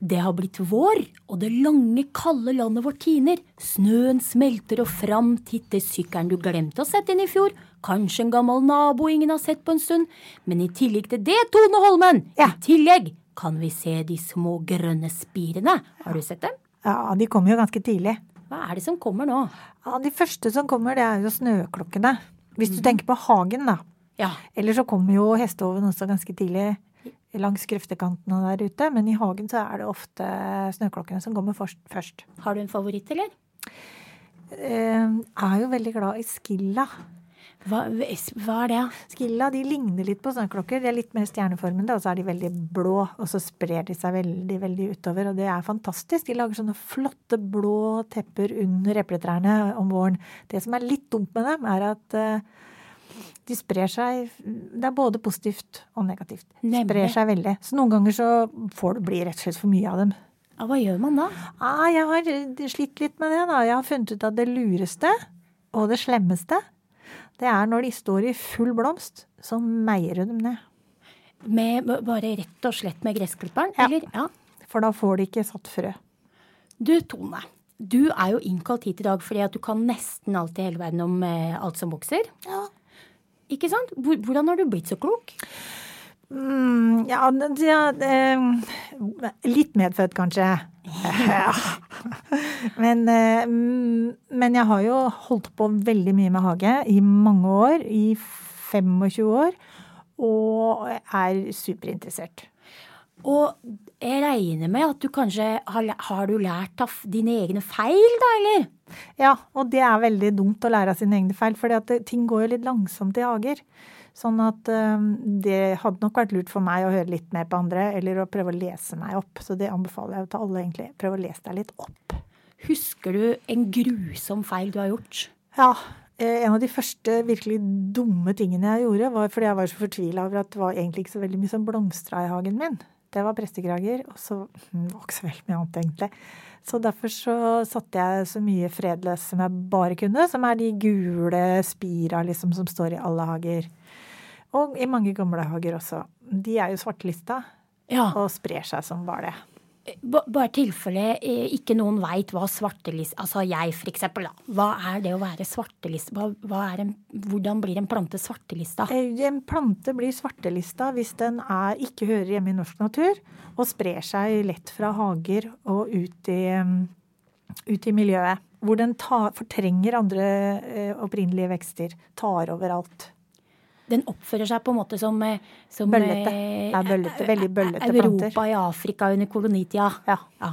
Det har blitt vår, og det lange, kalde landet vårt tiner. Snøen smelter, og fram titter sykkelen du glemte å sette inn i fjor. Kanskje en gammel nabo ingen har sett på en stund. Men i tillegg til det, Tone Holmen, Ja. i tillegg kan vi se de små grønne spirene. Har du sett dem? Ja, de kommer jo ganske tidlig. Hva er det som kommer nå? Ja, De første som kommer, det er jo snøklokkene. Hvis du tenker på hagen, da. Ja, Eller så kommer jo hestehoven også ganske tidlig langs grøftekantene der ute. Men i hagen så er det ofte snøklokkene som kommer først. Har du en favoritt, eller? Jeg er jo veldig glad i Skilla. Hva, hva er det? Skilla de ligner litt på snøklokker. De er litt mer stjerneformede, og så er de veldig blå. Og så sprer de seg veldig veldig utover, og det er fantastisk. De lager sånne flotte blå tepper under epletrærne om våren. Det som er litt dumt med dem, er at eh, de sprer seg Det er både positivt og negativt. Nemlig. Sprer seg veldig. Så noen ganger så får det bli rett og slett for mye av dem. Ja, hva gjør man da? Ah, jeg har slitt litt med det, da. Jeg har funnet ut at det lureste og det slemmeste, det er når de står i full blomst, så meier du dem ned. Med, bare rett og slett med gressklipperen? Ja. Eller? Ja. For da får de ikke satt frø. Du, Tone. Du er jo innkalt hit i dag fordi at du kan nesten alt i hele verden om eh, alt som vokser. Ja. Ikke sant? Hvordan har du blitt så klok? Mm, ja, det, det, litt medfødt, kanskje. Ja. Men, eh, mm, men jeg har jo holdt på veldig mye med hage i mange år. I 25 år. Og er superinteressert. Og jeg regner med at du kanskje har, har du lært av dine egne feil, da, eller? Ja, og det er veldig dumt å lære av sine egne feil, for ting går jo litt langsomt i hager. Sånn at eh, det hadde nok vært lurt for meg å høre litt mer på andre, eller å prøve å lese meg opp. Så det anbefaler jeg til alle, egentlig. Prøv å lese deg litt opp. Husker du en grusom feil du har gjort? Ja, eh, en av de første virkelig dumme tingene jeg gjorde, var fordi jeg var så fortvila over at det var egentlig ikke så veldig mye som blomstra i hagen min. Det var prestekrager, og så hm, det var ikke så veldig mye annet, egentlig. Så derfor så satte jeg så mye fredløs som jeg bare kunne, som er de gule spira liksom som står i alle hager. Og i mange gamle hager også. De er jo svartelista Ja. og sprer seg som bare det. Ba- Bare tilfelle eh, ikke noen veit hva svartelist Altså jeg, for eksempel. Da. Hva er det å være svartelist? Hva, hva en, hvordan blir en plante svartelista? Eh, En plante blir svartelista hvis den er, ikke hører hjemme i norsk natur og sprer seg lett fra hager og ut i, mm, ut i miljøet. Hvor den ta, fortrenger andre eh, opprinnelige vekster. Tar over alt. Den oppfører seg på en måte som, eh, som Bøllete. eh, Ja, bøllete. Veldig bøllete Europa planter. i Afrika under kolonitida. Ja. Ja.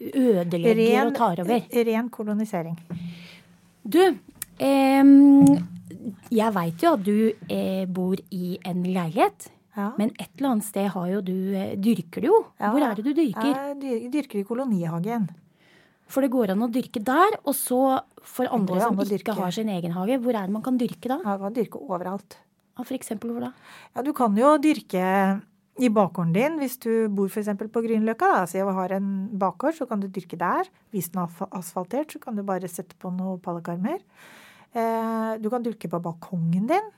Ødelegger og tar over. ren kolonisering. Du, eh, jeg veit jo at du eh, bor i en leilighet. Ja. Men et eller annet sted har jo du eh, Dyrker du jo? Ja. Hvor er det du dyrker? Jeg dyrker i kolonihagen. For det går an å dyrke der, og så for andre som ikke dyrke. har sin egen hage, hvor er det man kan dyrke da? Jeg kan dyrke overalt. For eksempel hvor da? Ja, du kan jo dyrke i bakgården din hvis du bor f.eks. på Grünerløkka. altså Så jeg har en bakgård, så kan du dyrke der. Hvis den er asfaltert, så kan du bare sette på noen pallekarmer. Eh, du kan dyrke på balkongen din.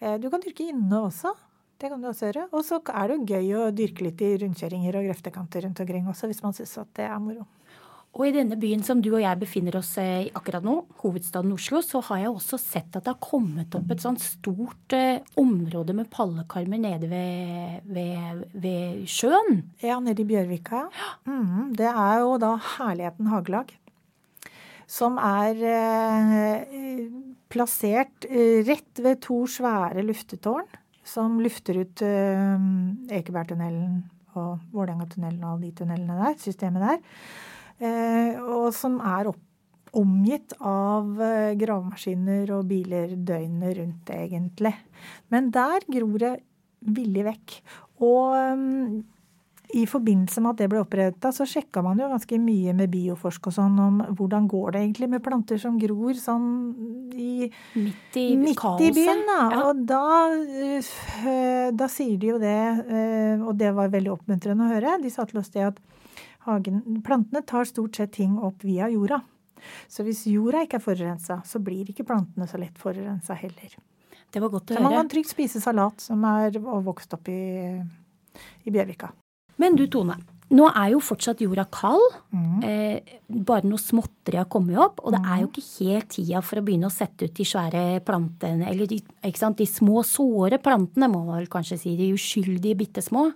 Eh, du kan dyrke inne også. Det kan du også gjøre. Og så er det jo gøy å dyrke litt i rundkjøringer og grøftekanter rundt omkring også, hvis man syns at det er moro. Og i denne byen som du og jeg befinner oss eh, i akkurat nå, hovedstaden Oslo, så har jeg også sett at det har kommet opp et sånt stort eh, område med pallekarmer nede ved, ved, ved sjøen. Ja, nede i Bjørvika. Mm, det er jo da Herligheten hagelag. Som er eh, plassert eh, rett ved to svære luftetårn. Som lufter ut eh, Ekebergtunnelen og Vålerengatunnelen og alle de tunnelene der. Systemet der. Eh, og som er opp, omgitt av eh, gravemaskiner og biler døgnet rundt, egentlig. Men der gror det villig vekk. Og mm, i forbindelse med at det ble oppretta, så sjekka man jo ganske mye med Bioforsk og sånn om hvordan går det egentlig med planter som gror sånn i Midt i midt i byen. Da. Ja. Og da, eh, da sier de jo det, eh, og det var veldig oppmuntrende å høre. De sa til oss det at hagen, plantene tar stort sett ting opp via jorda. Så hvis jorda ikke er forurensa, så blir ikke plantene så lett forurensa heller. Det var godt å Så man kan trygt spise salat som er vokst opp i, i Bjørvika. Men du Tone, Nå er jo fortsatt jorda kald. Eh, bare noe småtteri har kommet opp. Og det er jo ikke helt tida for å begynne å sette ut de svære plantene. Eller de, ikke sant? de små, såre plantene, må man vel kanskje si. De uskyldige, bitte små.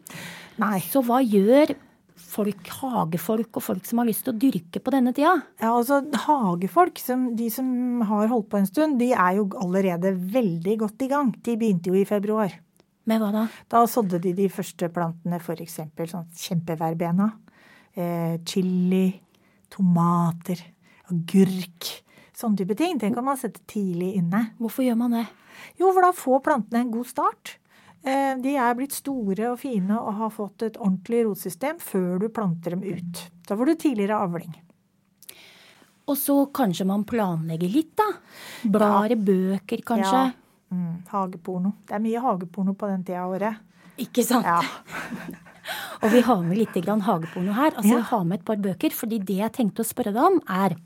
Nei. Så hva gjør folk, hagefolk og folk som har lyst til å dyrke på denne tida? Ja, altså Hagefolk, som, de som har holdt på en stund, de er jo allerede veldig godt i gang. De begynte jo i februar. Med hva da? Da sådde de de første plantene, f.eks. sånn kjempeverbena. Eh, chili, tomater, agurk. Sånne type ting. Det kan man sette tidlig inne. Hvorfor gjør man det? Jo, for da får plantene en god start. Eh, de er blitt store og fine og har fått et ordentlig rotsystem før du planter dem ut. Da får du tidligere avling. Og så kanskje man planlegger litt, da. Blar i bøker, kanskje. Ja. Mm, hageporno. Det er mye hageporno på den tida av året. Ikke sant? Ja. Og vi har med litt grann hageporno her. Altså, Ja. Vi har med et par bøker, fordi det jeg tenkte å spørre deg om, er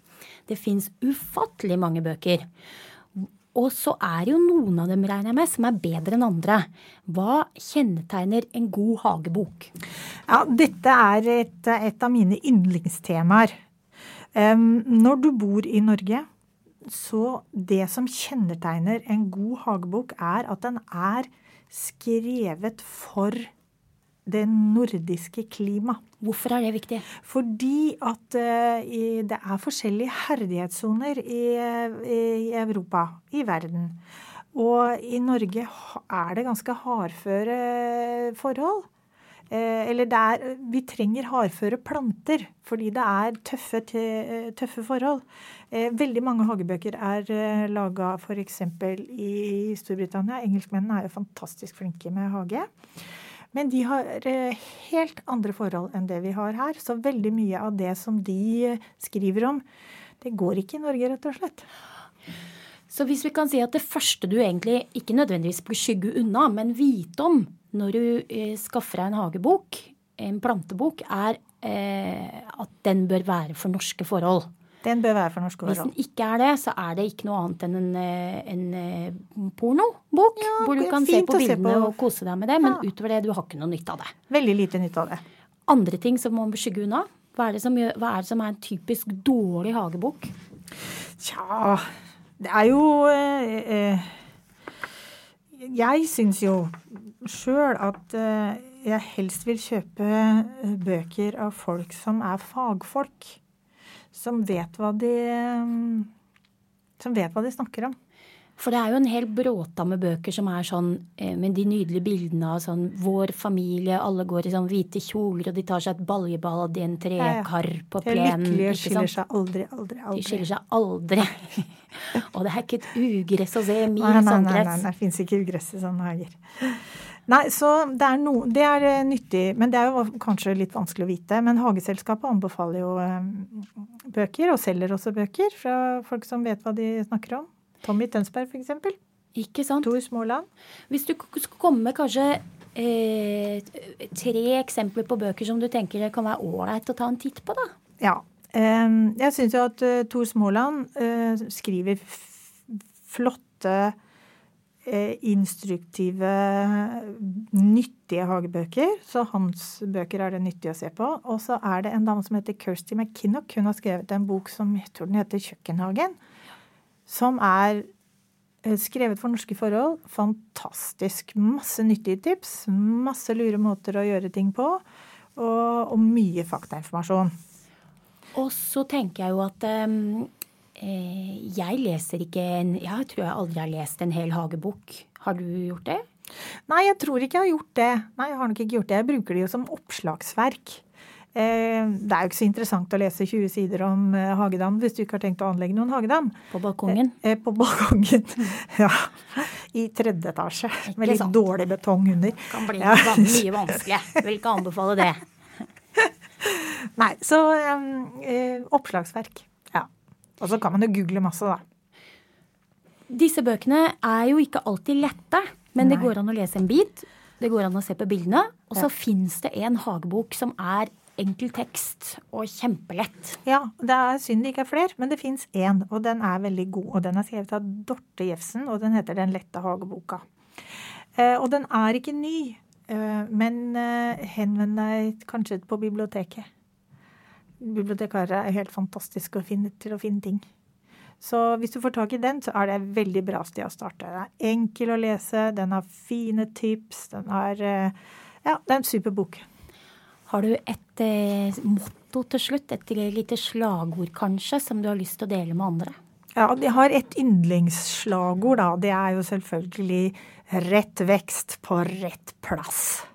Det fins ufattelig mange bøker. Og så er jo noen av dem, regner jeg med, som er bedre enn andre. Hva kjennetegner en god hagebok? Ja, dette er et, et av mine yndlingstemaer. Um, når du bor i Norge, så det som kjennetegner en god hagebok, er at den er skrevet for det nordiske klima. Hvorfor er det viktig? Fordi at eh, det er forskjellige herdighetssoner i, i Europa, i verden. Og i Norge er det ganske hardføre forhold. Eh, eller er Vi trenger hardføre planter fordi det er tøffe, tøffe forhold. Eh, veldig mange hagebøker er eh, laga f.eks. i Storbritannia. Engelskmennene er jo fantastisk flinke med hage. Men de har eh, helt andre forhold enn det vi har her. Så veldig mye av det som de eh, skriver om, det går ikke i Norge, rett og slett. Så hvis vi kan si at det første du egentlig ikke nødvendigvis blir skygge unna, men vite om når du eh, skaffer deg en hagebok, en plantebok, er at den bør være for norske forhold. Den bør være for norske Hvis forhold. den ikke er det, så er det ikke noe annet enn en, eh, en pornobok. Ja, hvor du kan se på bildene se på. og kose deg med det, men Ja. utover det, du har ikke noe nytte av det. Veldig lite nytte av det. Andre ting som man bør skygge unna? Hva er, det som hva er det som er en typisk dårlig hagebok? Tja Det er jo eh, eh, Jeg syns jo sjøl at eh, jeg helst vil kjøpe eh, bøker av folk som er fagfolk. Som vet hva de Som vet hva de snakker om. For det er jo en hel bråta med bøker som er sånn eh, med de nydelige bildene av sånn vår familie, alle går i sånn hvite kjoler, og de tar seg et baljebad i en trekar på De er plenen. lykkelige, ikke skiller seg aldri, aldri, aldri. De skiller seg aldri. og det er ikke et ugress å se i min Nei, nei, nei, nei, nei, det fins ikke ugress i sånne hager. Nei, så det er, no, det er eh, nyttig, men det er jo kanskje litt vanskelig å vite. Men Hageselskapet anbefaler jo eh, bøker, og selger også bøker fra folk som vet hva de snakker om. Tommy Tønsberg, eksempel. Ikke sant? Tor Småland. Hvis du skulle komme med kanskje eh, tre eksempler på bøker som du tenker kan være ålreit å ta en titt på, da? Ja. eh, Jeg syns jo at eh, Tor Småland eh, skriver flotte, instruktive, nyttige hagebøker. Så hans bøker er det nyttig å se på. Og så er det en dame som heter Kirsty McKinnock. Hun har skrevet en bok som jeg tror den heter 'Kjøkkenhagen'. Som er eh, skrevet for norske forhold. Fantastisk. Masse nyttige tips. Masse lure måter å gjøre ting på. Og, og mye faktainformasjon. Og så tenker jeg jo at eh, jeg leser ikke en Jeg tror jeg aldri har lest en hel hagebok. Har du gjort det? Nei, jeg tror ikke jeg har gjort det. Nei, jeg har nok ikke gjort det. Jeg bruker det jo som oppslagsverk. Eh, det er jo ikke så interessant å lese 20 sider om eh, hagedam hvis du ikke har tenkt å anlegge noen hagedam. På balkongen? Eh, på balkongen. ja. I tredje etasje. Med litt sant. dårlig betong under. Kan bli Ja. mye vanskelig. Vil ikke anbefale det. Nei, så eh, eh, oppslagsverk. Og så kan man jo google masse, da. Disse bøkene er jo ikke alltid lette, men det går an å lese en bit. Det går an å se på bildene. Og så Ja. fins det en hagebok som er enkel tekst og kjempelett. Ja, det er synd det ikke er flere, men det fins én, og den er veldig god. Og den er skrevet av Dorte Jefsen, og den heter Den lette hageboka. Eh, og den er ikke ny. Eh, men eh, henvend deg kanskje på biblioteket. Bibliotekarer er helt fantastiske å finne, til å finne ting. Så hvis du får tak i den, så er det et veldig bra sted å starte. Den er enkel å lese, den har fine tips, den er eh, Ja, det er en super bok. Har du et eh, motto til slutt? Et lite slagord kanskje, som du har lyst til å dele med andre? Ja, de har et yndlingsslagord, da. Det er jo selvfølgelig 'rett vekst på rett plass'.